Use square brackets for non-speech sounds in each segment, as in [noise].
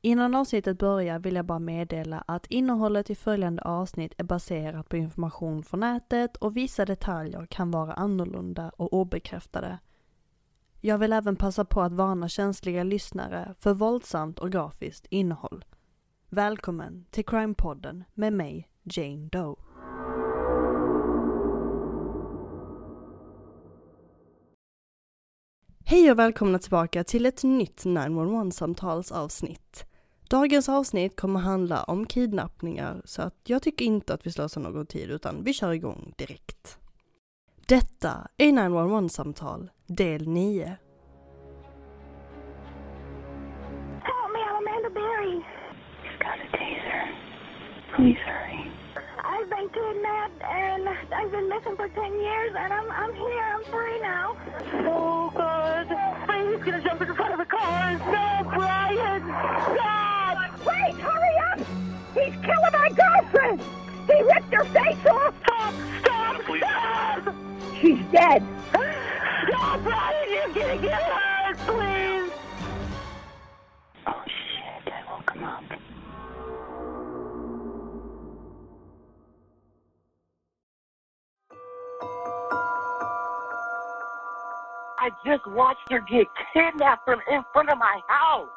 Innan avsnittet börjar vill jag bara meddela att innehållet i följande avsnitt är baserat på information från nätet och vissa detaljer kan vara annorlunda och obekräftade. Jag vill även passa på att varna känsliga lyssnare för våldsamt och grafiskt innehåll. Välkommen till Crime-podden med mig, Jane Doe. Hej och välkomna tillbaka till ett nytt 911-samtalsavsnitt. Dagens avsnitt kommer handla om kidnappningar så att jag tycker inte att vi slösar någon tid utan vi kör igång direkt. Detta är 911-samtal del 9. Help me, I'm Amanda Berry. You've got a taser. Please hurry. I've been kidnapped and I've been missing for 10 years and I'm, I'm here, I'm free now. Oh God, gonna jump in front of a car. No, Brian, God! Wait, hurry up! He's killing my girlfriend! He ripped her face off! Stop, stop, stop! She's dead. No, Brian, you're gonna get hurt, please! I just watched her get kidnapped from in front of my house.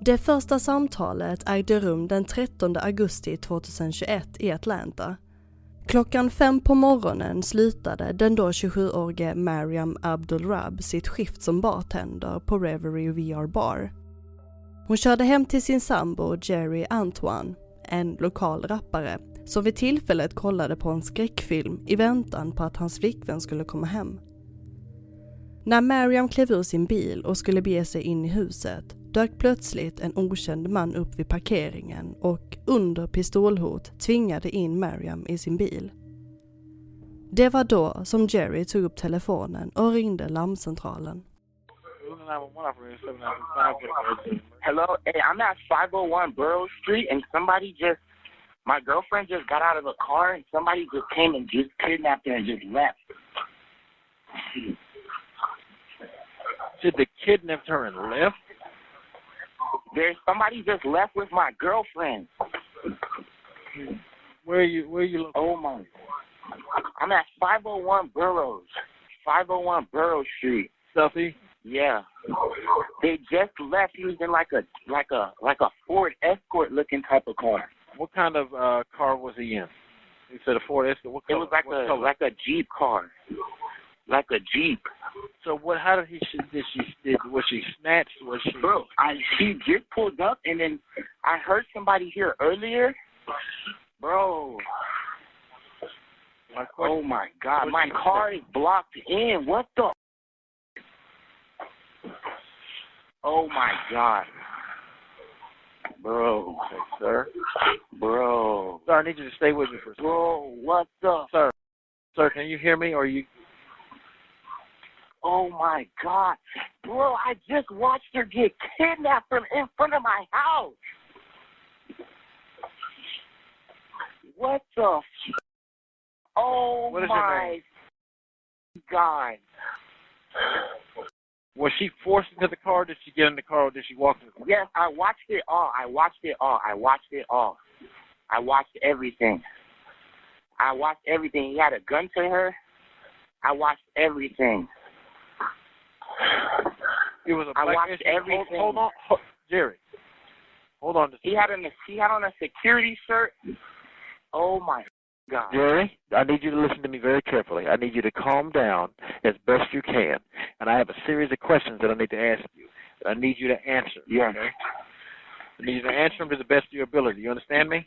Det första samtalet ägde rum den 13 augusti 2021 i Atlanta. Klockan fem på morgonen slutade den då 27-årige Mariam Abdul-Rab sitt skift som bartender på Reverie VR Bar. Hon körde hem till sin sambo Jerry Antoine, en lokal rappare, som vid tillfället kollade på en skräckfilm i väntan på att hans flickvän skulle komma hem. När Mariam klev ur sin bil och skulle bege sig in i huset dök plötsligt en okänd man upp vid parkeringen och under pistolhot tvingade in Mariam i sin bil. Det var då som Jerry tog upp telefonen och ringde larmcentralen. Hello, hey, I'm at 501 Burrow Street, and somebody just, my girlfriend just got out of a car, and somebody just came and just kidnapped her and just left. Said they kidnapped her and left? There's somebody just left with my girlfriend. Where are you where are you located? Oh my. I'm at 501 Burroughs. 501 Burrow Street. Stuffy? Yeah. They just left. He was in like a like a like a Ford Escort looking type of car. What kind of uh car was he in? He said a Ford Escort. What It was like What a color? like a Jeep car. Like a Jeep. So what how did he did she did was she snatched was she Bro, I she just pulled up and then I heard somebody here earlier. Bro, my question, oh my god, my car is blocked in. What the Oh my god. Bro, Okay, sir. bro. Sir, I need you to stay with me for a second. Bro, what the Sir. Sir, can you hear me or you Oh my god. Bro, I just watched her get kidnapped from in front of my house. What the f- Oh What my god. was she forced into the car? Did she get in the car or did she walk in the car? Yes, I watched it all. I watched it all. I watched it all. I watched everything. I watched everything. He had a gun to her. I watched everything. It was a I black watched SUV. Hold, everything. hold on, hold, Jerry. Hold on. He had on a he had on a security shirt. Oh my god. Jerry, I need you to listen to me very carefully. I need you to calm down as best you can. And I have a series of questions that I need to ask you. that I need you to answer. Yes. Okay? I need you to answer them to the best of your ability. You understand me?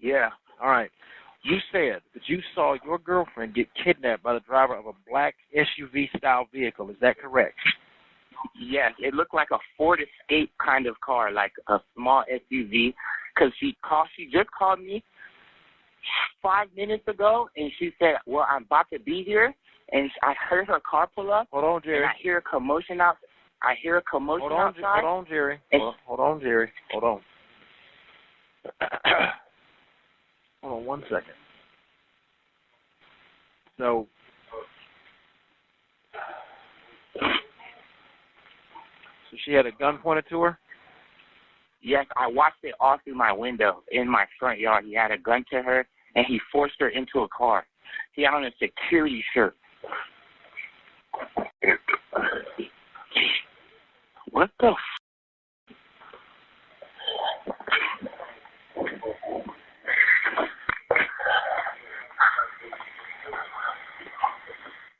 Yeah. All right. You said that you saw your girlfriend get kidnapped by the driver of a black SUV style vehicle. Is that correct? Yes, it looked like a Ford Escape kind of car, like a small SUV. Cause she called, she just called me five minutes ago, and she said, "Well, I'm about to be here," and I heard her car pull up, Hold on, and Jerry. I hear a commotion out. I hear a commotion Hold on, outside. hold on, Jerry. Hold on, hold on, Jerry. Hold on. Hold on one second. So, so she had a gun pointed to her. Yes, I watched it all through my window in my front yard. He had a gun to her, and he forced her into a car. He had on a security shirt. What the? F-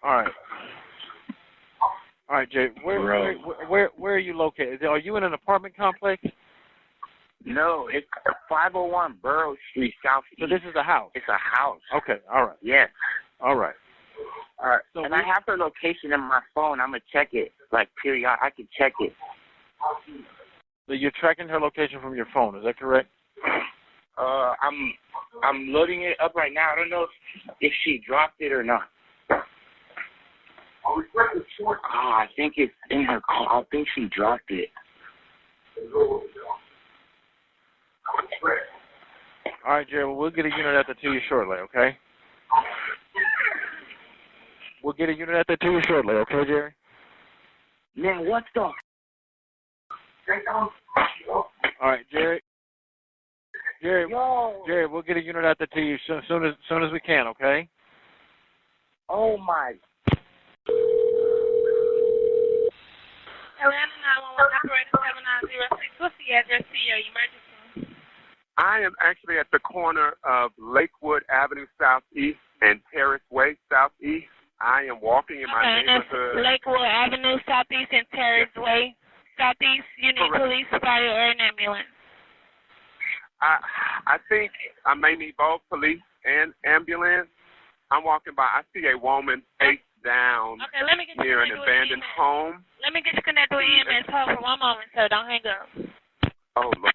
All right. All right, Jay. Where, where, where, where are you located? Are you in an apartment complex? no, it's 501 Burrow Street, South. So this is a house. It's a house. Okay. All right. Yes. All right. All right. So and we- I have her location in my phone. I'm gonna check it. Like period. I can check it. So you're tracking her location from your phone. Is that correct? Uh, I'm I'm loading it up right now. I don't know if, if she dropped it or not. Ah, I think it's in her car. I think she dropped it. All right, Jerry. Well, we'll get a unit out there to you shortly. Okay. We'll get a unit out there to you shortly. Okay, Jerry. Man, what the? All right, Jerry. Jerry. Yo. Jerry, we'll get a unit out there to you soon, soon as soon as we can. Okay. Oh my. Atlanta 911 operator 7906. What's the address to your emergency? I am actually at the corner of Lakewood Avenue Southeast and Terrace Way Southeast. I am walking in my okay, that's neighborhood. Lakewood Avenue Southeast and Terrace Way Southeast. You need Correct. police, fire, or an ambulance. I I think I may need both police and ambulance. I'm walking by. I see a woman face down Okay, let me get you near an connected with abandoned EMS. home. Let me get you connected with EMS. Hold for one moment, sir. Don't hang up. Oh, Lord.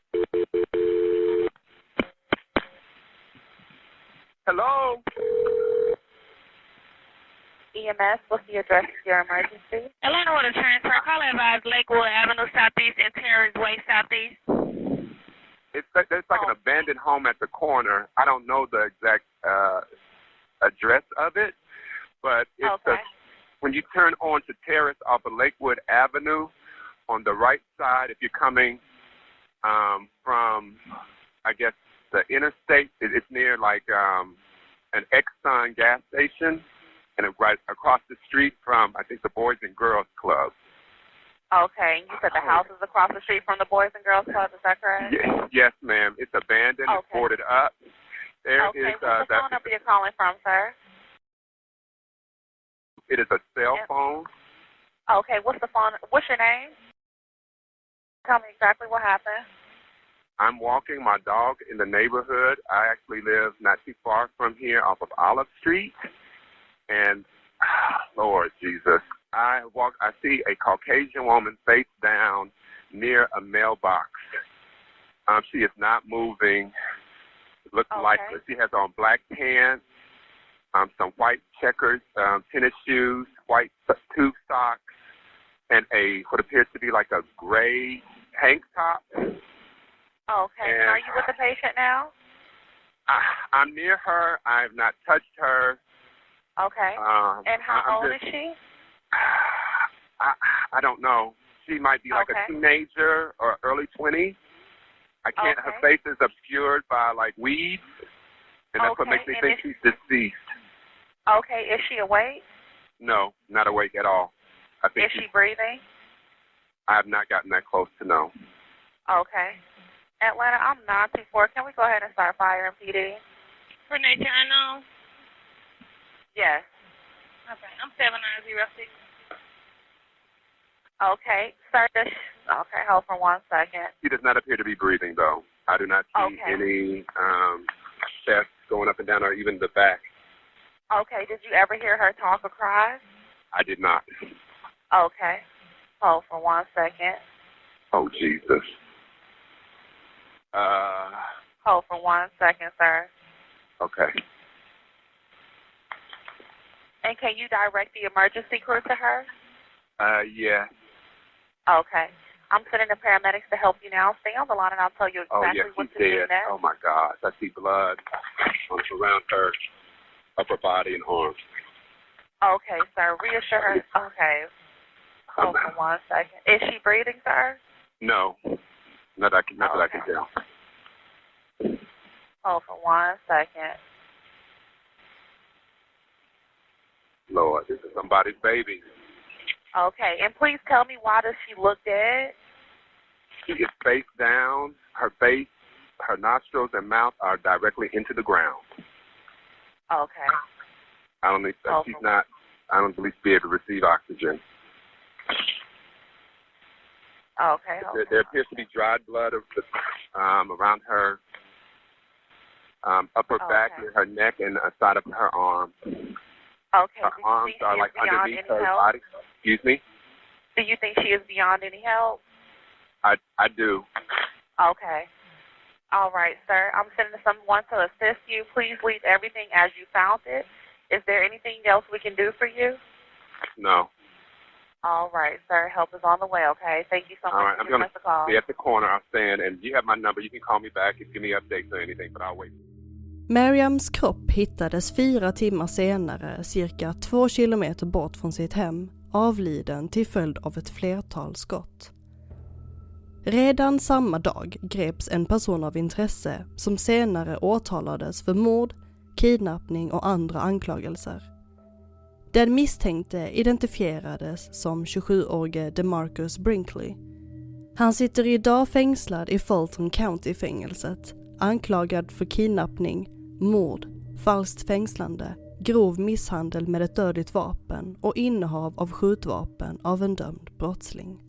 Hello. EMS, what's the address of your emergency? Atlanta Water Transfer. Call advise Lakewood Avenue Southeast and Terrace Way Southeast. It's like, there's like an abandoned home at the corner. I don't know the exact uh, address of it, but it's Okay. the, when you turn onto Terrace off of Lakewood Avenue, on the right side, if you're coming um, from, I guess, the interstate, it, it's near like um, an Exxon gas station, and it right across the street from, I think, the Boys and Girls Club. Okay, you said the house is across the street from the Boys and Girls Club, is that correct? Yes, yes, ma'am. It's abandoned. It's boarded up. There okay, is what's uh, the phone number you're calling from, sir? It is a cell Yep. phone. Okay, what's the phone? What's your name? Tell me exactly what happened. I'm walking my dog in the neighborhood. I actually live not too far from here off of Olive Street. And [sighs] Lord Jesus, I walk I see a Caucasian woman face down near a mailbox. Um, she is not moving. It looks Okay. lifeless. She has on black pants, um, some white checkers, um, tennis shoes, white tube socks, and a what appears to be like a gray tank top. Okay, and are you with the patient now? I, I'm near her. I have not touched her. Okay. Um, and how I'm old just- is she? [sighs] I, I don't know. She might be like Okay. a teenager or early 20s. I can't. Her face is obscured by like weeds, and that's what makes me and think she's deceased. Okay, is she awake? No, not awake at all. I think Is she's she breathing? I have not gotten that close to know. Okay. Atlanta, I'm 924. Can we go ahead and start fire and PD? For nature unknown? Yes. Okay, I'm 7906. Okay. Sir, this, okay, hold for one second. He does not appear to be breathing, though. I do not see Okay. any um, chest going up and down or even the back. Okay, did you ever hear her talk or cry? I did not. Okay. Hold for one second. Oh, Jesus. Uh, Hold for one second, sir. okay. And can you direct the emergency crew to her? Uh, yeah. Okay. I'm sending the paramedics to help you now. Stay on the line and I'll tell you exactly Oh, yes, what to do dead. next. Oh, my God. I see blood on, around her upper body and arms. Okay, sir. Reassure her. Okay. Hold for one second. Is she breathing, sir? No. Not, that I can, not that I can tell. Hold for one second. Lord, this is somebody's baby. Okay, and please tell me why does she look dead? She is face down. Her face, her nostrils and mouth are directly into the ground. Okay. I don't think that she's not. I don't believe she'll be able to receive oxygen. Okay. Hold There, there appears to be dried blood of the, um, around her um, upper back, near her neck, and a side of her arm. Okay. Her arms are like underneath her help? body. Excuse me. Do you think she is beyond any help? I I do. Okay. All right, sir. I'm sending someone to assist you. Please leave everything as you found it. Is there anything else we can do for you? No. All right, sir. Help is on the way, okay? Thank you so much. All right. much I'm gonna giving us a call. be at the corner. I'm staying, and you have my number. You can call me back and give me updates or anything, but I'll wait. Mariams kropp hittades fyra timmar senare cirka två kilometer bort från sitt hem, avliden till följd av ett flertal skott. Redan samma dag greps en person av intresse som senare åtalades för mord, kidnappning och andra anklagelser. Den misstänkte identifierades som 27-årige DeMarcus Brinkley. Han sitter idag fängslad i Fulton County-fängelset anklagad för kidnappning, mord, falskt fängslande, grov misshandel med ett dödligt vapen och innehav av skjutvapen av en dömd brottsling.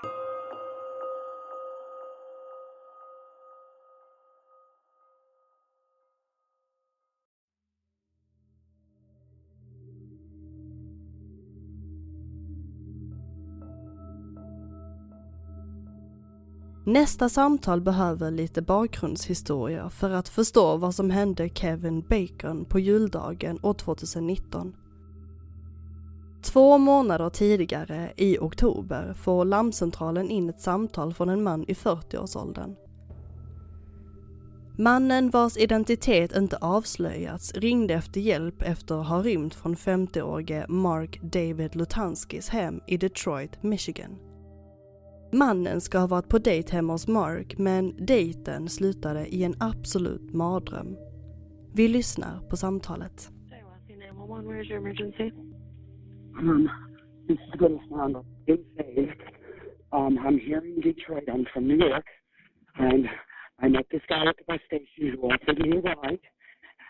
Nästa samtal behöver lite bakgrundshistoria för att förstå vad som hände Kevin Bacon på juldagen år 2019. Två månader tidigare, i oktober, får larmcentralen in ett samtal från en man i 40-årsåldern. Mannen vars identitet inte avslöjats ringde efter hjälp efter att ha rymt från 50-årige Mark David Lutanskis hem i Detroit, Michigan. Mannen ska ha varit på dejt hemma hos Mark men dejten slutade i en absolut mardröm. Vi lyssnar på samtalet. Um, this is going to sound insane. Um, I'm here in Detroit. I'm from New York. And I met this guy at the bus station who offered me a ride.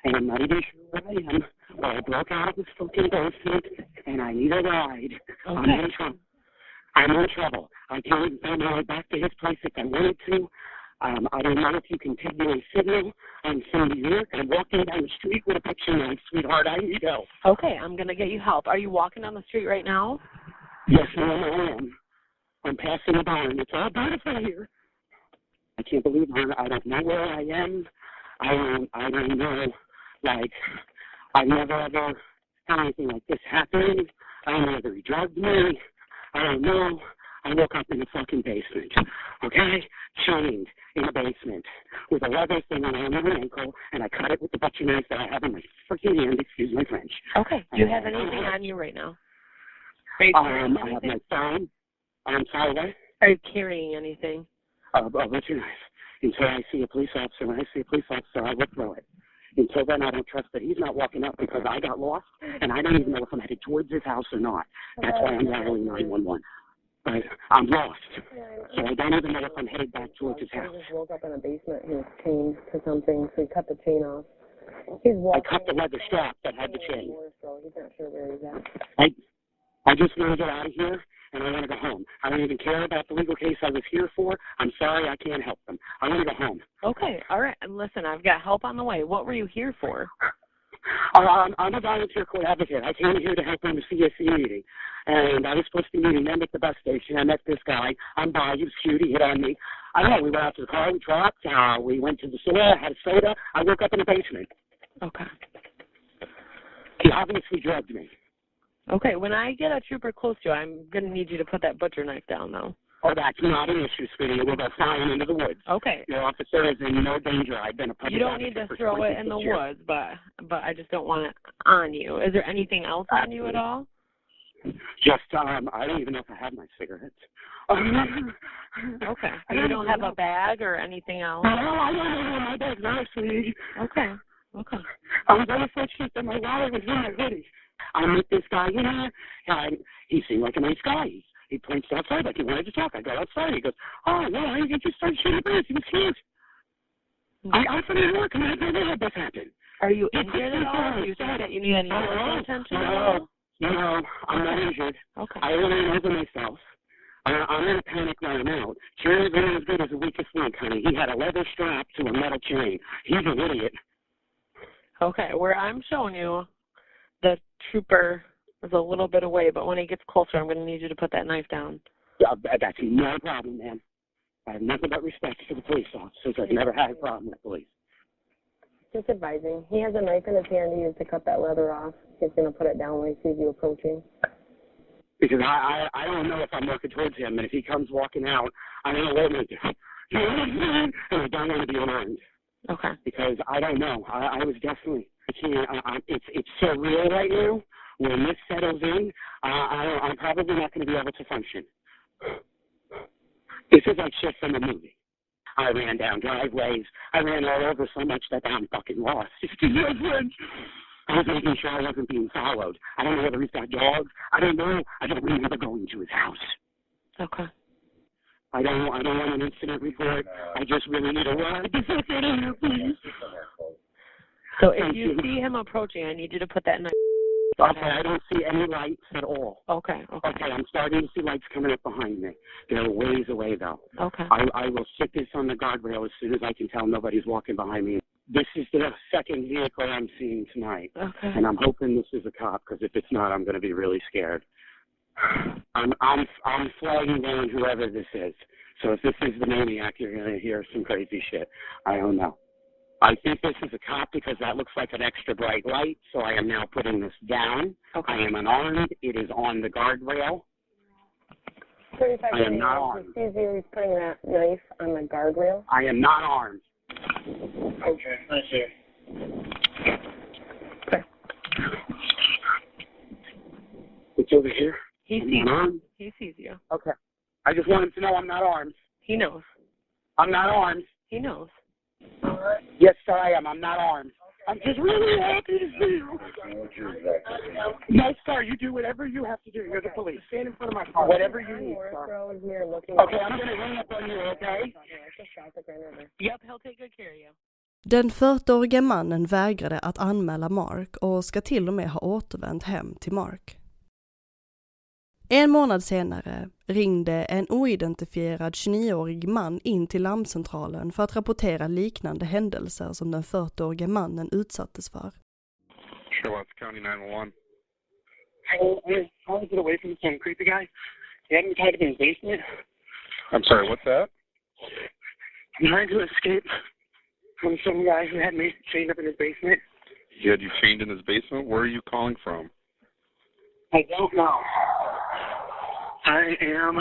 And I'm not even sure where I am. Well, I broke out of this fucking basement and I need a ride. I'm Okay. in trouble. I'm in trouble. I can't find my way back to his place if I wanted to. Um, I don't know if you can take me a signal. I'm from New York. I'm walking down the street with a picture knife, sweetheart. I need help. Okay, I'm gonna get you help. Are you walking down the street right now? Yes, ma'am, I am. I'm passing a barn. It's all beautiful here. I can't believe it. I don't know where I am. I don't. I don't know. Like, I've never ever had anything like this happen. I don't know whether he drugged me. I don't know. I woke up in the fucking basement. Okay, chained in the basement with a leather thing around my arm and my ankle, and I cut it with the butcher knife that I have in my freaking hand. Excuse my French. Okay. Do you have anything on you right now? You Um, I have my phone. I'm sorry, what? Are you carrying anything? uh, a butcher knife. Until I see a police officer, when I see a police officer, I will throw it. Until then, I don't trust that he's not walking up because I got lost, and I don't even know if I'm headed towards his house or not. That's why I'm dialing 911. But I'm lost, so I don't even know if I'm headed back towards his house. He just woke up in a basement. He was chained to something, so he cut the chain off. He's walking. I cut the leather strap that had the chain. He's not sure where he's at. I, I just want to get out of here, and I want to go home. I don't even care about the legal case I was here for. I'm sorry I can't help them. I want to go home. Okay, all right. And listen, I've got help on the way. What were you here for? [laughs] Uh, I'm, I'm a volunteer court advocate. I came here to help on the CSC meeting. And I was supposed to be meeting them at the bus station. I met this guy. I'm by. He was cute. He hit on me. I don't know. We went out to the car. We talked. Uh, we went to the store. Had a soda. I woke up in the basement. Okay. He obviously drugged me. Okay, when I get a trooper close to you, I'm gonna need you to put that butcher knife down, though. Oh, that's not an issue, sweetie. We'll go flying into the woods. Okay. Your officer is in no danger. I've been a public You don't need to throw it in the 26 years. woods, but but I just don't want it on you. Is there anything else on you at all? Just, um, I don't even know if I have my cigarettes. [laughs] Okay. I You don't have a bag or anything else? No, I don't where my bag's are, sweetie. Okay. Okay. I'm very fortunate that my wallet was in my hoodie. I met this guy here, and he seemed like a nice guy. He, he points outside like he wanted to talk. I go outside. He goes, "Oh, well, he just started shooting birds. He was cute." I, I'm from New York, and never had this happen. Are you injured at all? Do you think that you need any medical attention? at? No, no, I'm not injured. Okay. I really know for myself. I, I'm in a panic right now. Is only as good as the weakest link, honey. He had a leather strap to a metal chain. He's an idiot. Okay, where I'm showing you, the trooper is a little bit away, but when he gets closer, I'm going to need you to put that knife down. Uh, that- that's no problem, man. I have nothing but respect for the police officers. I've never had a problem with police. Just advising. He has a knife in his hand he used to cut that leather off. He's going to put it down when he sees you approaching. Because I, I, I don't know if I'm working towards him, and if he comes walking out, I don't know what I'm going to do. You know what I'm saying? [laughs] And I don't want to be alarmed. Okay. Because I don't know. I, I was definitely, I can't, I, I, it's, it's so real right now. When this settles in, uh, I, I'm probably not going to be able to function. This is like shit from a movie. I ran down driveways. I ran all over so much that I'm fucking lost. [laughs] I was making sure I wasn't being followed. I don't know whether he's got dogs. I don't know. I don't remember going to his house. Okay. I don't. I don't want an incident report. I just really need a ride. Get out please. So if Thank you you. see him approaching, I need you to put that knife. Okay, I don't see any lights at all. Okay. Okay. Okay, I'm starting to see lights coming up behind me. They're ways away though. Okay. I, I will sit this on the guardrail as soon as I can tell nobody's walking behind me. This is the second vehicle I'm seeing tonight, Okay. and I'm hoping this is a cop because if it's not, I'm going to be really scared. I'm I'm I'm flagging down whoever this is. So if this is the maniac, you're going to hear some crazy shit. I don't know. I think this is a cop because that looks like an extra bright light, so I am now putting this down. I am unarmed. It is on the guardrail. 35 I am not armed. He he's putting that knife on the guardrail. I am not armed. Okay, I see. It's over here. He I'm sees not armed. He sees you. Okay. I just want him to know I'm not armed. He knows. I'm not armed. He knows. Yes, sir, I am. I'm not armed. I'm just really happy to see you. No, sir, you do whatever you have to do. You're the police. Stand in front of my car. Whatever you need, sir. Throw his mirror looking Okay, I'm going to hang up on you, okay? Yep, he'll take good care of you. Den 40-årige mannen vägrade att anmäla Mark och ska till och med ha återvänt hem till Mark. En månad senare ringde en oidentifierad 29-årig man in till larmcentralen för att rapportera liknande händelser som den 40-årige mannen utsattes för. Sherlock County 911. I, I want to get away from some creepy guy. He had me tied up in his basement. I'm sorry, what's that? I'm trying to escape from some guy who had me chained up in his basement. He had you chained in his basement? Where are you calling from? I don't know. I am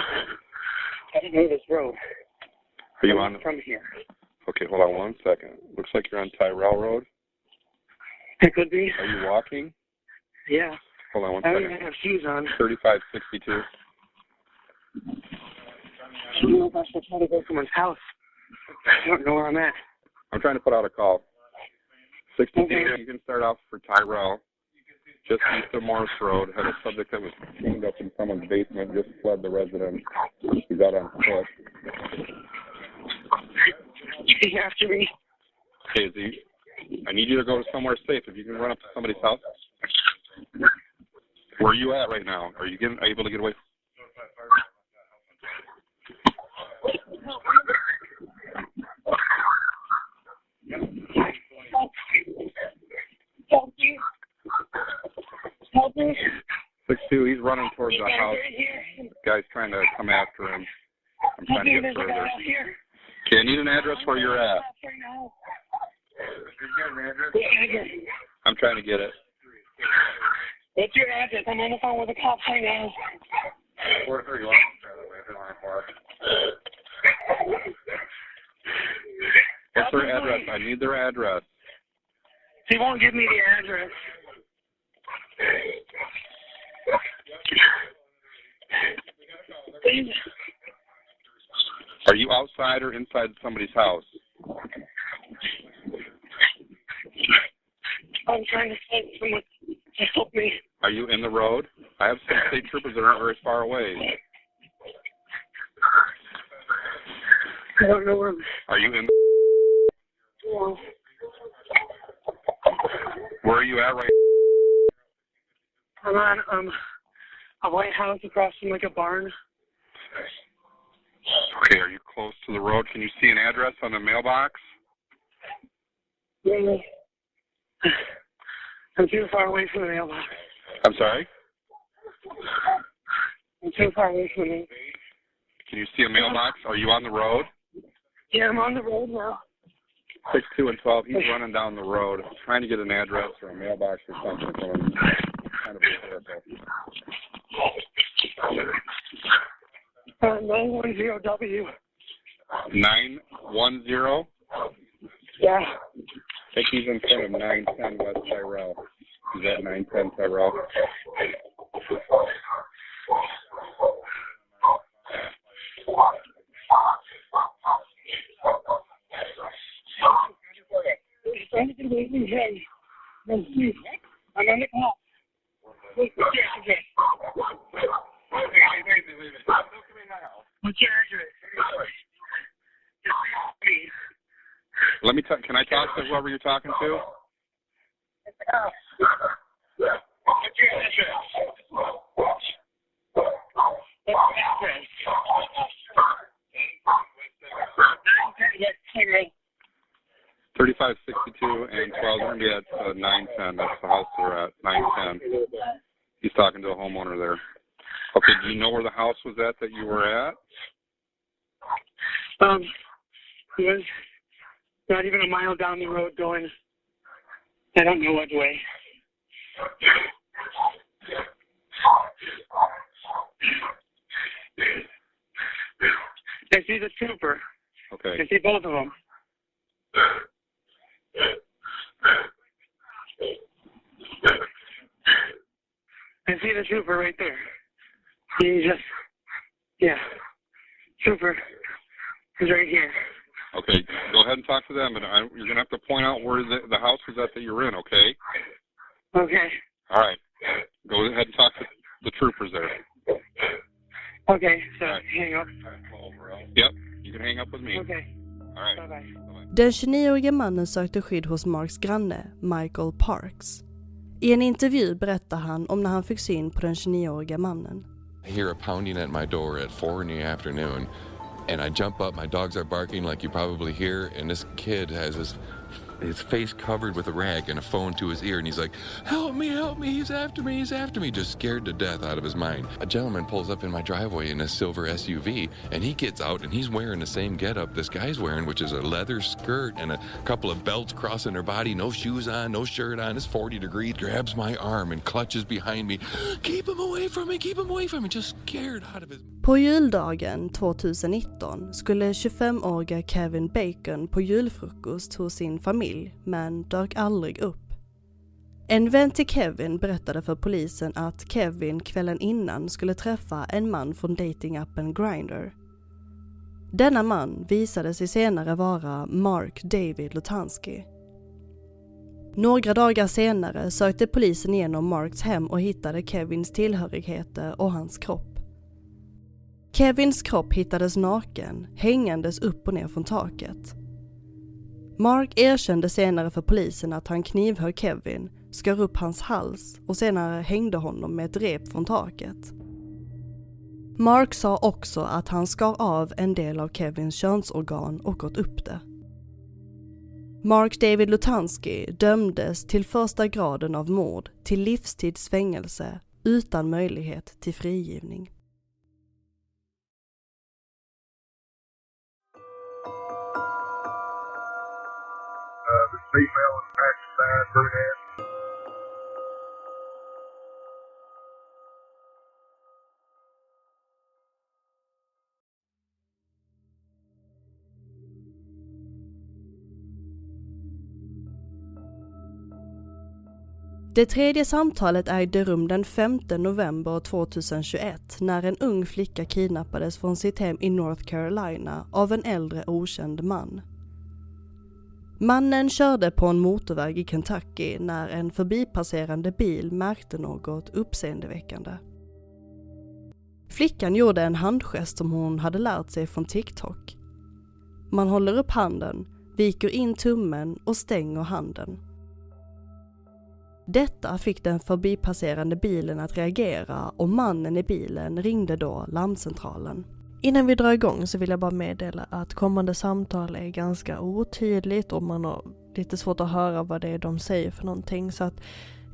heading to this road. Are you on? From here. Okay, hold on one second. Looks like you're on Tyrell Road. It could be. Are you walking? Yeah. Hold on one second. I don't even have shoes on. 3562. I don't know if I should try to go to someone's house. I don't know where I'm at. I'm trying to put out a call. 62, Okay. you can start off for Tyrell. Just east of Morris Road, had a subject that was chained up in someone's basement, just fled the residence. He's out on foot. He after me. Is he, I need you to go to somewhere safe. If you can run up to somebody's house. Where are you at right now? Are you getting able to get away? Help me. Help me. Two, he's running towards the There's a guy house. Guy's trying to come after him. I'm trying to get There's a guy further. Okay, I need an address where you're at. Right now. The address. I'm trying to get it. What's your address? I'm on the phone with the cops right now. Where are you What's their address? I need their address. He won't give me the address. Please. Are you outside or inside somebody's house? I'm trying to find someone to help me. Are you in the road? I have some state troopers that aren't very far away. I don't know where I'm Are you in? going. Where are you at right? Now? I'm on um a white house across from like a barn. Okay, are you to the road? Can you see an address on the mailbox? I'm too far away from the mailbox. I'm sorry. I'm too far away from it. Can you see a mailbox? Are you on the road? Yeah, I'm on the road now. Six two and twelve. He's running down the road, trying to get an address or a mailbox or something. Kind of hysterical. Uh, 910W. Nine one zero. Yeah. I think he's in front of nine ten West Tyrell. He's at nine ten Tyrell. He's trying to get away from me. Hey, let's see. I'm on the. What's your address? What's your address? Please. Let me. talk. can I talk to whoever you're talking to? Thirty-five sixty-two and twelve. We're at uh, nine ten. That's the house we're at. Nine ten. He's talking to a homeowner there. Okay. Do you know where the house was at that you were at? Um, he was not even a mile down the road going, I don't know what way. I see the trooper. Okay. I see both of them. I see the trooper right there. He just, yeah, trooper is right here. Okay, go ahead and talk to them, and I, you're gonna have to point out where the, the house is at that you're in. Okay. Okay. All right. Go ahead and talk to the troopers there. Okay, so hang up. Yep. You can hang up with me. Okay. All right. Bye bye. Den 29-årige mannen sökte skydd hos Marks granne, Michael Parks. I en intervju berättar han om när han fick syn på den 29-åriga mannen. I hear a pounding at my door at four in the afternoon, and I jump up. My dogs are barking, like you probably hear, and this kid has his his face covered with a rag and a phone to his ear, and he's like, "Help me! Help me! He's after me! He's after me!" Just scared to death out of his mind. A gentleman pulls up in my driveway in a silver SUV, and he gets out, and he's wearing the same getup this guy's wearing, which is a leather skirt and a couple of belts crossing her body, no shoes on, no shirt on. It's 40 degrees. Grabs my arm and clutches behind me. Keep him away from me! Keep him away from me! Just scared out of his. På juldagen 2019 skulle 25-åriga Kevin Bacon på julfrukost hos sin familj, men dök aldrig upp. En vän till Kevin berättade för polisen att Kevin kvällen innan skulle träffa en man från datingappen Grindr. Denna man visade sig senare vara Mark David Lutanski. Några dagar senare sökte polisen igenom Marks hem och hittade Kevins tillhörigheter och hans kropp. Kevins kropp hittades naken, hängandes upp och ner från taket. Mark erkände senare för polisen att han knivhögg Kevin, skar upp hans hals och senare hängde honom med ett rep från taket. Mark sa också att han skar av en del av Kevins könsorgan och åt upp det. Mark David Lutansky dömdes till första graden av mord till livstidsfängelse utan möjlighet till frigivning. Female in Pakistan, brunette. Det tredje samtalet ägde rum den 5 november 2021 när en ung flicka kidnappades från sitt hem i North Carolina av en äldre okänd man. Mannen körde på en motorväg i Kentucky när en förbipasserande bil märkte något uppseendeväckande. Flickan gjorde en handgest som hon hade lärt sig från TikTok. Man håller upp handen, viker in tummen och stänger handen. Detta fick den förbipasserande bilen att reagera och mannen i bilen ringde då larmcentralen. Innan vi drar igång så vill jag bara meddela att kommande samtal är ganska otydligt och man har lite svårt att höra vad det är de säger för någonting. Så att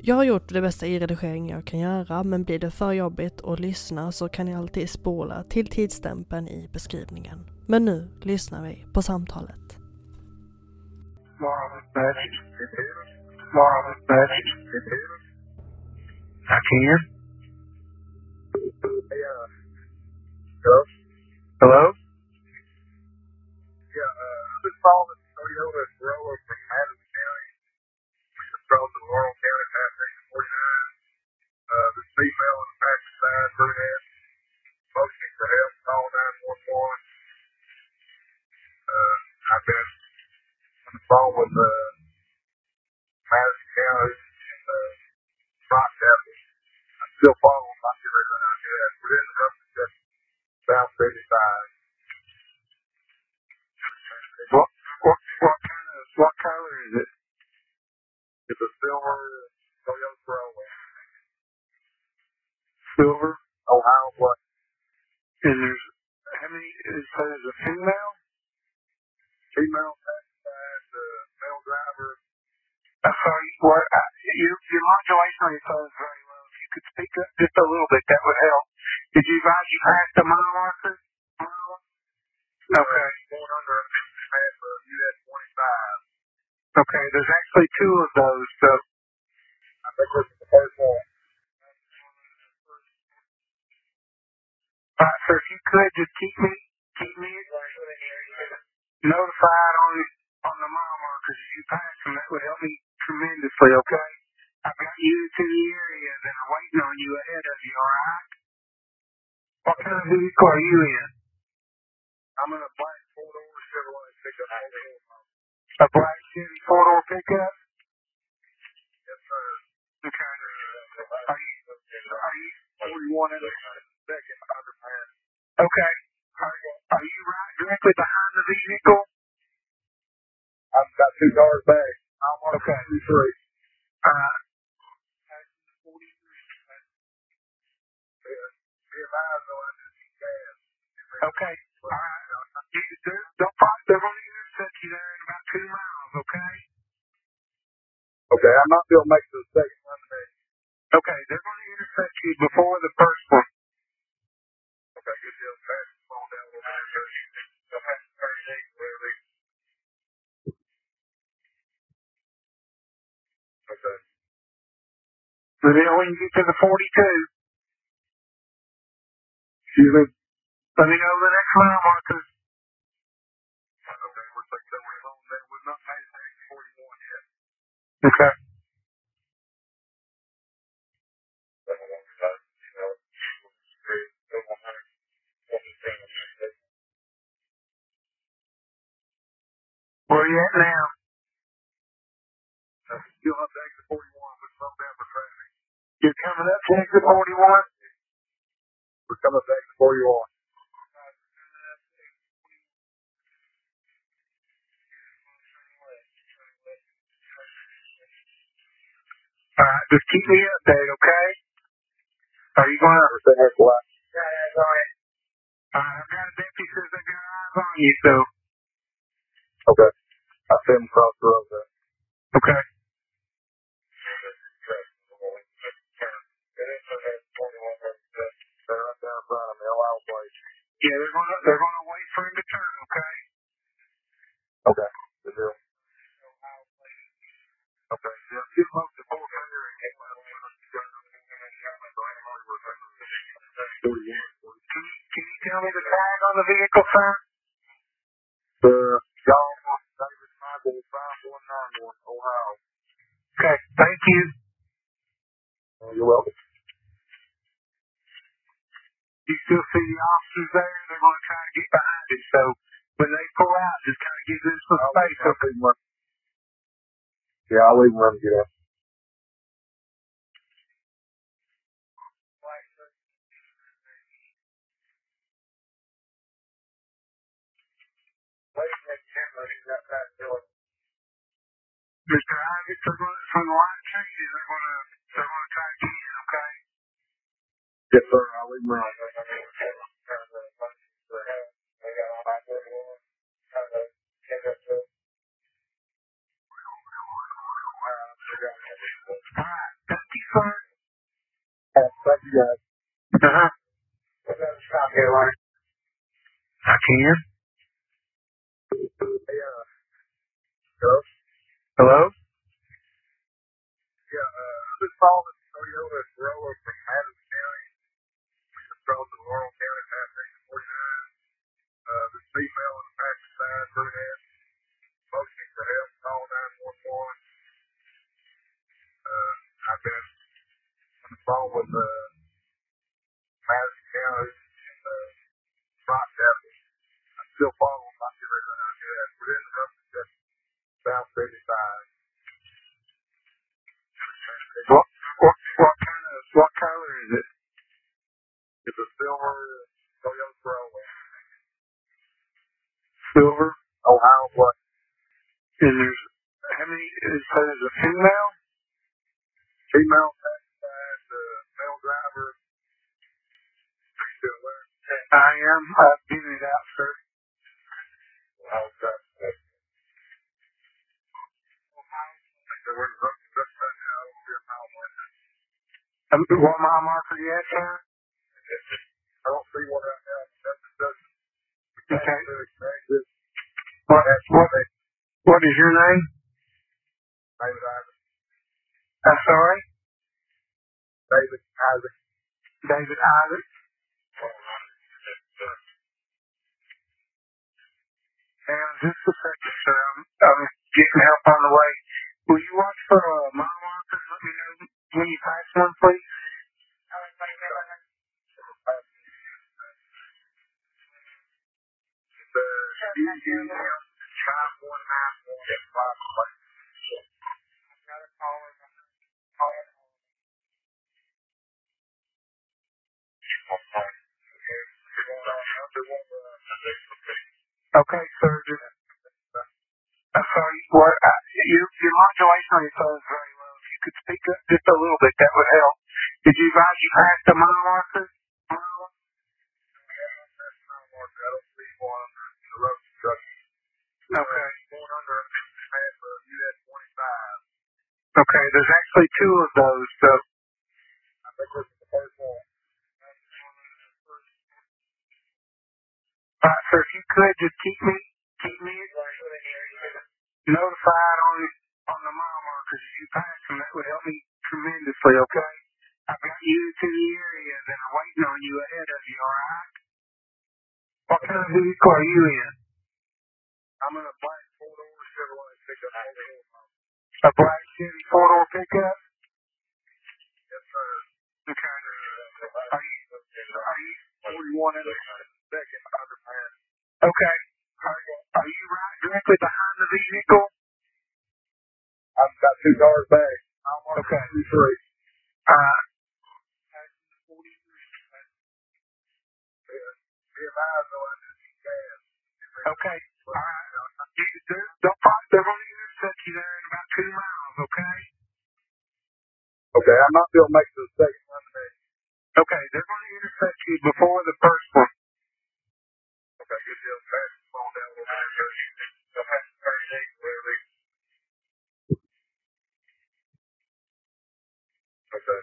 jag har gjort det bästa i redigering jag kan göra men blir det för jobbigt att lyssna så kan ni alltid spola till tidsstämpeln i beskrivningen. Men nu lyssnar vi på samtalet. Marvelous magic. Marvelous Hello? Yeah, uh, I've been following Toyota Corolla from Madison County. We just drove to Laurel County past exit 49. Uh, this female in the passenger side, brunette, motioning for help, call 911. Uh, I've been on the phone with, uh, Madison County and, uh, Rock Devil. I'm still following my theory that I did. We're in the Upton South 55. What, what, what kind of, what color is it? It's a silver Toyota Corolla. Silver? Ohio what? And there's, how many, is there's a female? Female pacified, uh, male driver. I'm sorry, what, uh, your, your modulation on your phone is very low. If you could speak up just a little bit, that would help. Did you advise you passed the mile marker? Okay. Going under a business hat for US 25. Okay, there's actually two of those, so. I think this is the first one. Alright, sir, if you could just keep me, keep me notified on, on the mile markers as you pass them, that would help me tremendously, okay? I've got you to the areas and I'm waiting on you ahead of you, alright? What kind of vehicle are you in? I'm in a black four-door Chevrolet pickup. A black Chevy four-door pickup? Yes, sir. Okay. Uh, are you, are you 41 in the second underpass? Okay. Are, are you right directly behind the vehicle? I've got two cars back. I'm on okay. two, three. Uh, Okay. All right. You, they're, they'll probably, they're going to intercept you there in about two miles, okay? Okay, I'm not going to make the second one today. Okay, they're going to intercept you before the first one. Okay, good deal. Fast phone down They'll have to turn it in where they... Okay. So then when you get to the 42, excuse me, let me know the next mile markers. Okay, we're like that on that. We've not made to 41 yet. Okay. Where you at now? Still up to exit 41, but slowed down for traffic. You're coming up to exit 41? We're coming up to exit 41. Alright, just keep me updated, okay? Are you going to say that's what? Yeah, that's all right. Alright, I've got a deputy says they got eyes on you, so. Okay. I see him across the road there. Okay. Yeah, they're gonna they're gonna wait for him to turn, okay? Okay. Good deal. Okay. Yeah, get up to four finger and get him Can you, can you tell me the tag on the vehicle, sir? Uh, the John David Michael 5191, Ohio. Okay, thank you. Oh, you're welcome. You still see the officers there? They're going to try to get behind it. So when they pull out, just kind of give them some space. Okay. Yeah, I'll leave them run get up. Mr. Isaac, they're going to, from the line changes, they're going to, they're going to try to get in, okay? Yes, sir. I'll leave them run. I can. Hey, uh, hello? Hello? Yeah, uh, I'm just calling Toyota Corolla from Adams County. We just drove to Laurel County, past exit 49. Uh, this female on the passenger side, brunette, motioning for help, call 911. Uh, I've been on the phone with, uh, Madison County and, uh, Rock Devil. I'm still following my direction out here. We're in the rough just South 35. What, what, what kind of, what color is it? It's a silver Toyota Corolla. Silver? Ohio black. And there's, how many, is, so there's a female? Female passenger, the male driver. Are you still there? I am. I've given it out, sir. Okay. Um, what mile marker you at, sir? I don't see one right now. Okay. What, what, what is your name? David Isaac. I'm sorry? David Isaac. David Isaac. And just a second, sir. I'm, I'm getting help on the way. Will you watch for a uh, mile marker and let me know when you pass one, please? Okay, sir. Just, I'm sorry. What, uh, your, your modulation phone is very could speak up just a little bit, that would help. Did you advise you passed the mile marker? Okay. Okay, there's actually two of those, so. Alright, sir, if you could just keep me, keep me notified on, on the mile as you pass them, that would help me tremendously, okay? I've got units in the area that are waiting on you ahead of you, alright? What kind of vehicle are you in? I'm in a black four-door Chevrolet pickup. A black Chevy four-door pickup? Yes, sir. Okay. Are you, are you 41 in the second? Okay. Are you right directly behind the vehicle? I've got two cars back. I want okay. Two, three. Uh, Okay. All right. You, they're, they'll probably, they're going to intercept you there in about two miles, okay? Okay, I might be able to make the second one today. Okay, they're going to intercept you before the first one. Okay, good deal. Pass the phone down a little bit. They'll have to turn it in where they... Okay.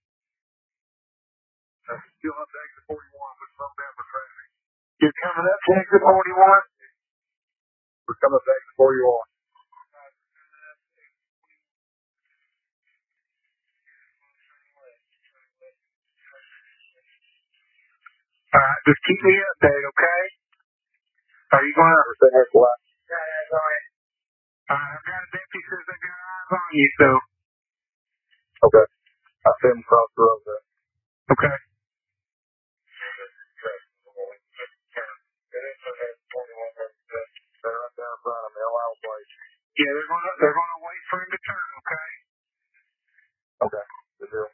You're coming up to exit 41? We're coming back to exit 41. Alright, just keep me updated, okay? Are you going to... Alright, I've got a deputy says they got eyes on you, so... Okay. I'll see him across the road there. Okay. Yeah, they're gonna they're gonna wait for him to turn, okay? Okay. Good deal.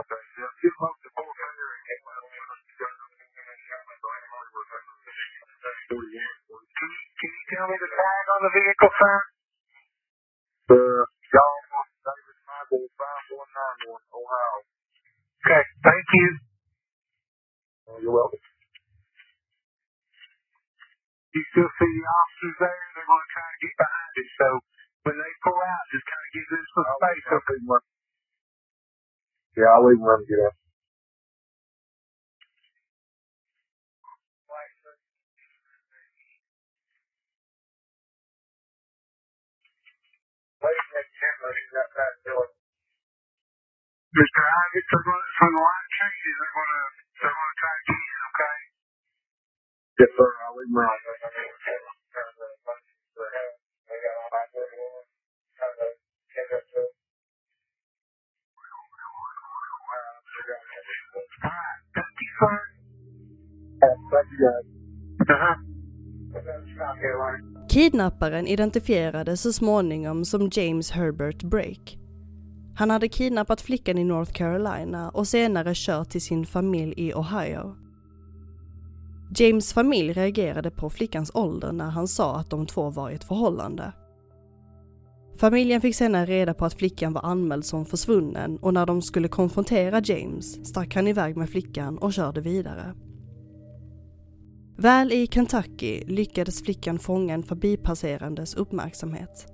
Okay. Yeah, get him up to four finger and get him Can you, can you tell me the tag on the vehicle, sir? Uh, the John David Michael 5191, Ohio. Okay, thank you. Oh, you're welcome. You still see the officers there? They're going to try to get behind it. So when they pull out, just kind of give them some space. Okay. Yeah, I'll leave and get out. Mr. Isaac, they're going to, from the line of changes, they're going to, they're going to try to get guys. Uh-huh. Kidnapparen identifierades så småningom som James Herbert Brake. Han hade kidnappat flickan i North Carolina och senare kört till sin familj i Ohio. James familj reagerade på flickans ålder när han sa att de två var i ett förhållande. Familjen fick senare reda på att flickan var anmäld som försvunnen och när de skulle konfrontera James stack han iväg med flickan och körde vidare. Väl i Kentucky lyckades flickan fånga en förbipasserandes uppmärksamhet.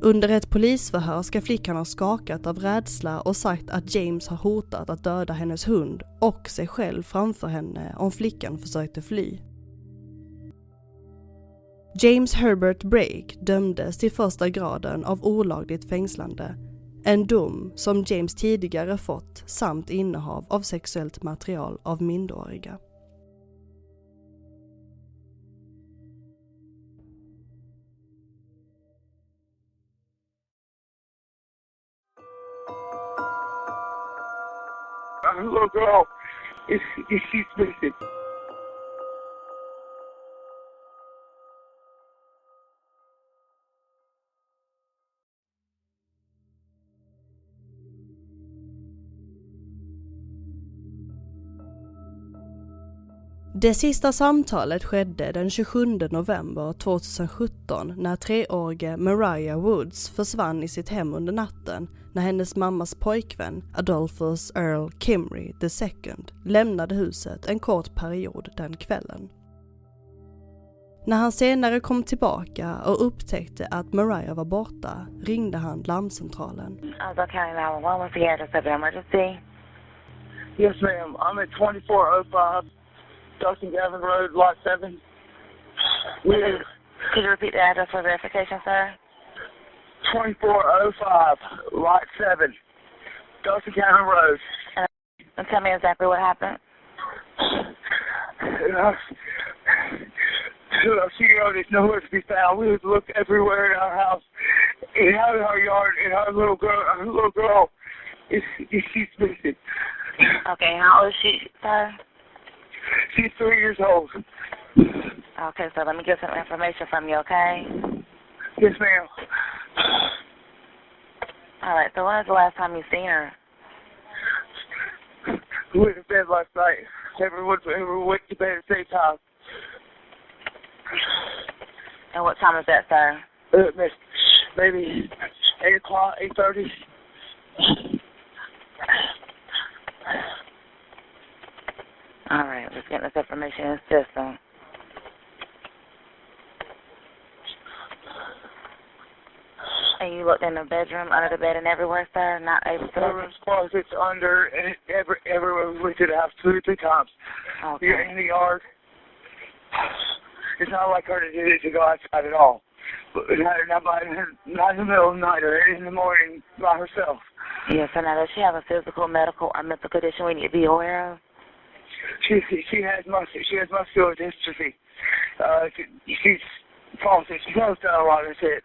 Under ett polisförhör ska flickan ha skakat av rädsla och sagt att James har hotat att döda hennes hund och sig själv framför henne om flickan försökte fly. James Herbert Brake dömdes till första graden av olagligt fängslande. En dom som James tidigare fått samt innehav av sexuellt material av minderåriga. Little girl she's missing. Det sista samtalet skedde den 27 november 2017 när treårige Mariah Woods försvann i sitt hem under natten när hennes mammas pojkvän Adolphus Earl Kimry II lämnade huset en kort period den kvällen. När han senare kom tillbaka och upptäckte att Mariah var borta ringde han larmcentralen. County 911, what's the address of the emergency? Yes, ma'am. I'm at 2405 Dustin Gavin Road, Lot 7. We Could you repeat the address for verification, sir? 2405 Lot 7, Dustin Gavin Road. And tell me exactly what happened. Uh, she wrote it's nowhere to be found. We have looked everywhere in our house, in our yard, and our little girl, our little girl, is, is she's missing. Okay, how old is she, sir? She's three years old. Okay, so let me get some information from you, okay? Yes, ma'am. All right, so when was the last time you seen her? We went to bed last night. Everyone, everyone went to bed at the same time. And what time is that, sir? Uh, maybe eight o'clock, eight thirty. All right, let's get this information in the system. And you looked in the bedroom, under the bed, and everywhere, sir? Not able to? Bedroom's closets under, and every, everywhere we to the house two or three times. Okay. You're in the yard. It's not like her to, do- this to go outside at all. But not, not, by, not in the middle of the night or in the morning by herself. Yes, sir. Now, does she have a physical, medical, or mental condition we need to be aware of? She she has mus she has muscular dystrophy. Uh, she, she's falls. She goes down a lot. That's it.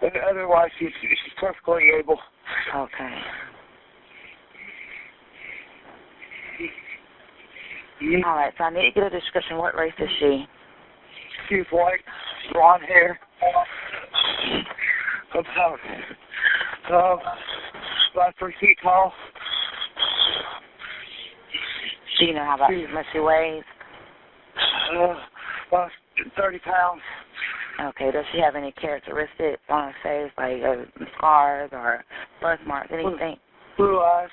But otherwise, she's she's perfectly able. Okay. All right, so I need to get a description. What race is she? She's white, blonde hair, about um about three feet tall. Do you know how about much she weighs? Uh, about thirty pounds. Okay. Does she have any characteristics on her face, like uh, scars or birthmarks, anything? Blue eyes.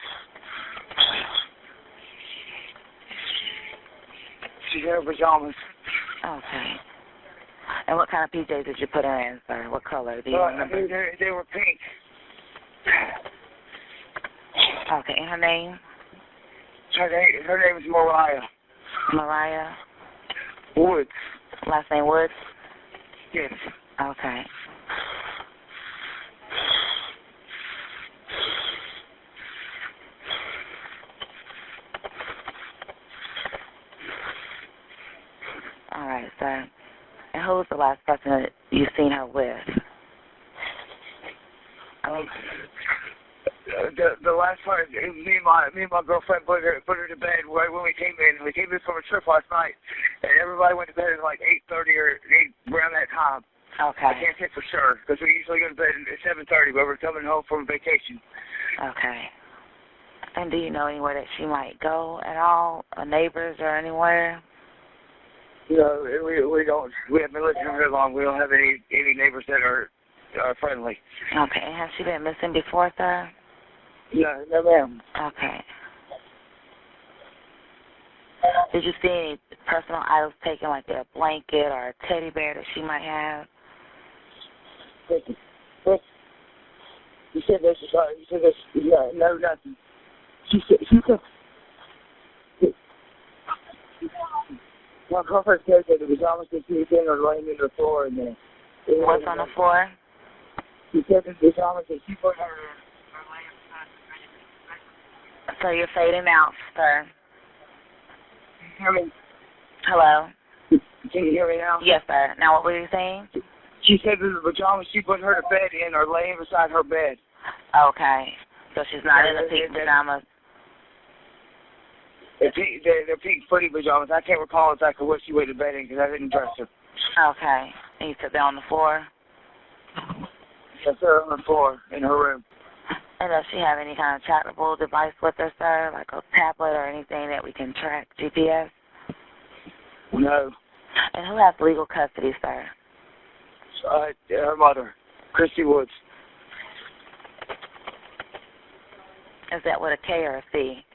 She wears pajamas. Okay. And what kind of PJs did you put her in, sir? What color? Do you Uh, remember? they, they were pink. Okay. And her name? Her name, her name is Mariah Mariah. Woods. Last name Woods. Yes. Okay. All right, so And who was the last person that you seen her with? Um, the the last uh, me and my me and my girlfriend put her put her to bed right when we came in. We came in from a trip last night, and everybody went to bed at like eight thirty or eight around that time. Okay. I can't say for sure because we usually go to bed at seven thirty, but we're coming home from vacation. Okay. And do you know anywhere that she might go at all? Or neighbors or anywhere? No, we we don't we haven't been living here very long. We don't have any any neighbors that are uh, friendly. Okay. Has she been missing before, sir? No, no, ma'am. Okay. Did you see any personal items taken, like a blanket or a teddy bear that she might have? You said this is uh, you said this yeah, no nothing. She said she said my girlfriend said that the pajamas that she was in are laying in the floor and then What's on the floor? She said that the pajamas that she put her So you're fading out, sir. hear me? Hello? Can you hear me now? Yes, sir. Now what were you saying? She said that the pajamas she put her to bed in are laying beside her bed. Okay. So she's not in the pink pajamas. They're pink, they're, they're pink footy pajamas. I can't recall exactly what she went to bed in because I didn't dress her. Okay. And you said they're on the floor? Yes, sir, on the floor in her room. And does she have any kind of trackable device with her, sir? Like a tablet or anything that we can track GPS? No. And who has legal custody, sir? Uh, her mother, Kristy Woods. Is that with a K or a C?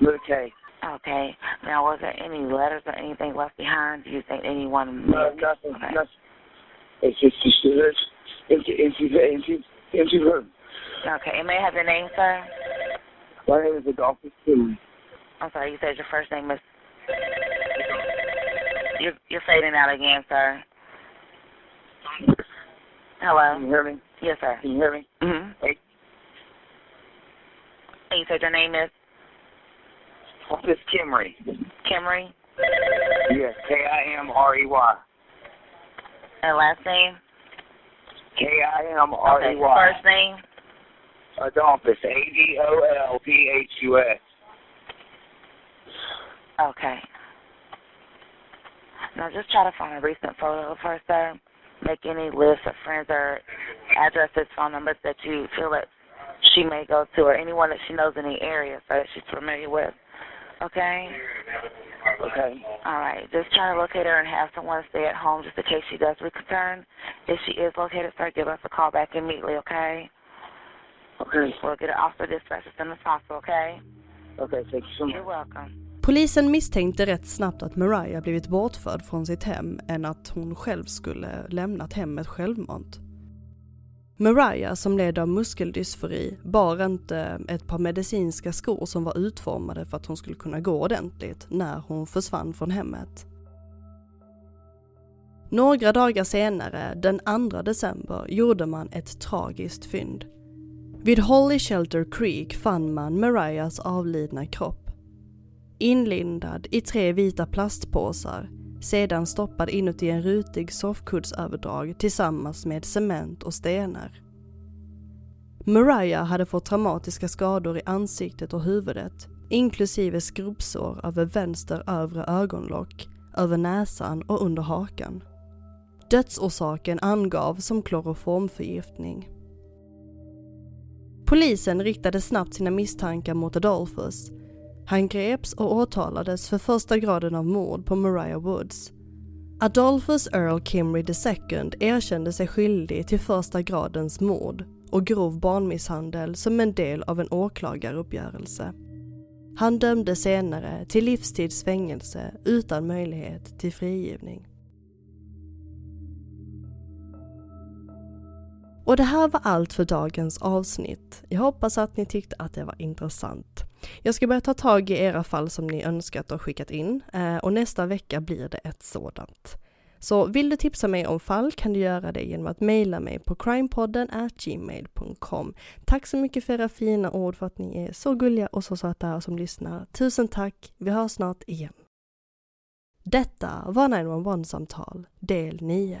With a K. Okay. Now, was there any letters or anything left behind? Do you think anyone? No, nothing, nothing. It's just, it's just empty, empty, empty, empty room. Okay. And may I have your name, sir? My name is Adolphus Kinley. I'm sorry. You said your first name is. You're you're fading out again, sir. Hello. Can you hear me? Yes, sir. Can you hear me? Mhm. Hey, And you said your name is Adolphus Kimrey. Kimrey. Yes, K-I-M-R-E-Y. And last name? Okay. K-I-M-R-E-Y. First name? Adolphus, A-D-O-L-P-H-U-S. Okay. Now just try to find a recent photo of her, sir. Make any list of friends or addresses, phone numbers that you feel that she may go to, or anyone that she knows in the area, so that she's familiar with. Okay. Okay. All right. Just try to locate her and have someone stay at home just in case she does return. If she is located, sir, give us a call back immediately. Okay. Okay. We'll get her off the dispatch as soon as possible. Okay. Okay, thank you so much. You're welcome. Polisen misstänkte rätt snabbt att Mariah blivit bortförd från sitt hem än att hon själv skulle lämnat hemmet självmant. Mariah, som led av muskeldysfori, bar inte ett par medicinska skor som var utformade för att hon skulle kunna gå ordentligt när hon försvann från hemmet. Några dagar senare, den 2 december, gjorde man ett tragiskt fynd. Vid Holly Shelter Creek fann man Mariahs avlidna kropp. Inlindad i tre vita plastpåsar, sedan stoppad inuti en rutig soffkuddsöverdrag tillsammans med cement och stenar. Mariah hade fått traumatiska skador i ansiktet och huvudet, inklusive skrubbsår över vänster övre ögonlock, över näsan och under hakan. Dödsorsaken angavs som kloroformförgiftning. Polisen riktade snabbt sina misstankar mot Adolphus. Han greps och åtalades för första graden av mord på Mariah Woods. Adolphus Earl Kimry II erkände sig skyldig till första gradens mord och grov barnmisshandel som en del av en åklagaruppgörelse. Han dömdes senare till livstids fängelse utan möjlighet till frigivning. Och det här var allt för dagens avsnitt. Jag hoppas att ni tyckte att det var intressant. Jag ska börja ta tag i era fall som ni önskat och skickat in eh, och nästa vecka blir det ett sådant. Så vill du tipsa mig om fall kan du göra det genom att mejla mig på crimepodden gmail.com. Tack så mycket för era fina ord för att ni är så gulliga och så söta som lyssnar. Tusen tack, vi hörs snart igen. Detta var 911-samtal del 9.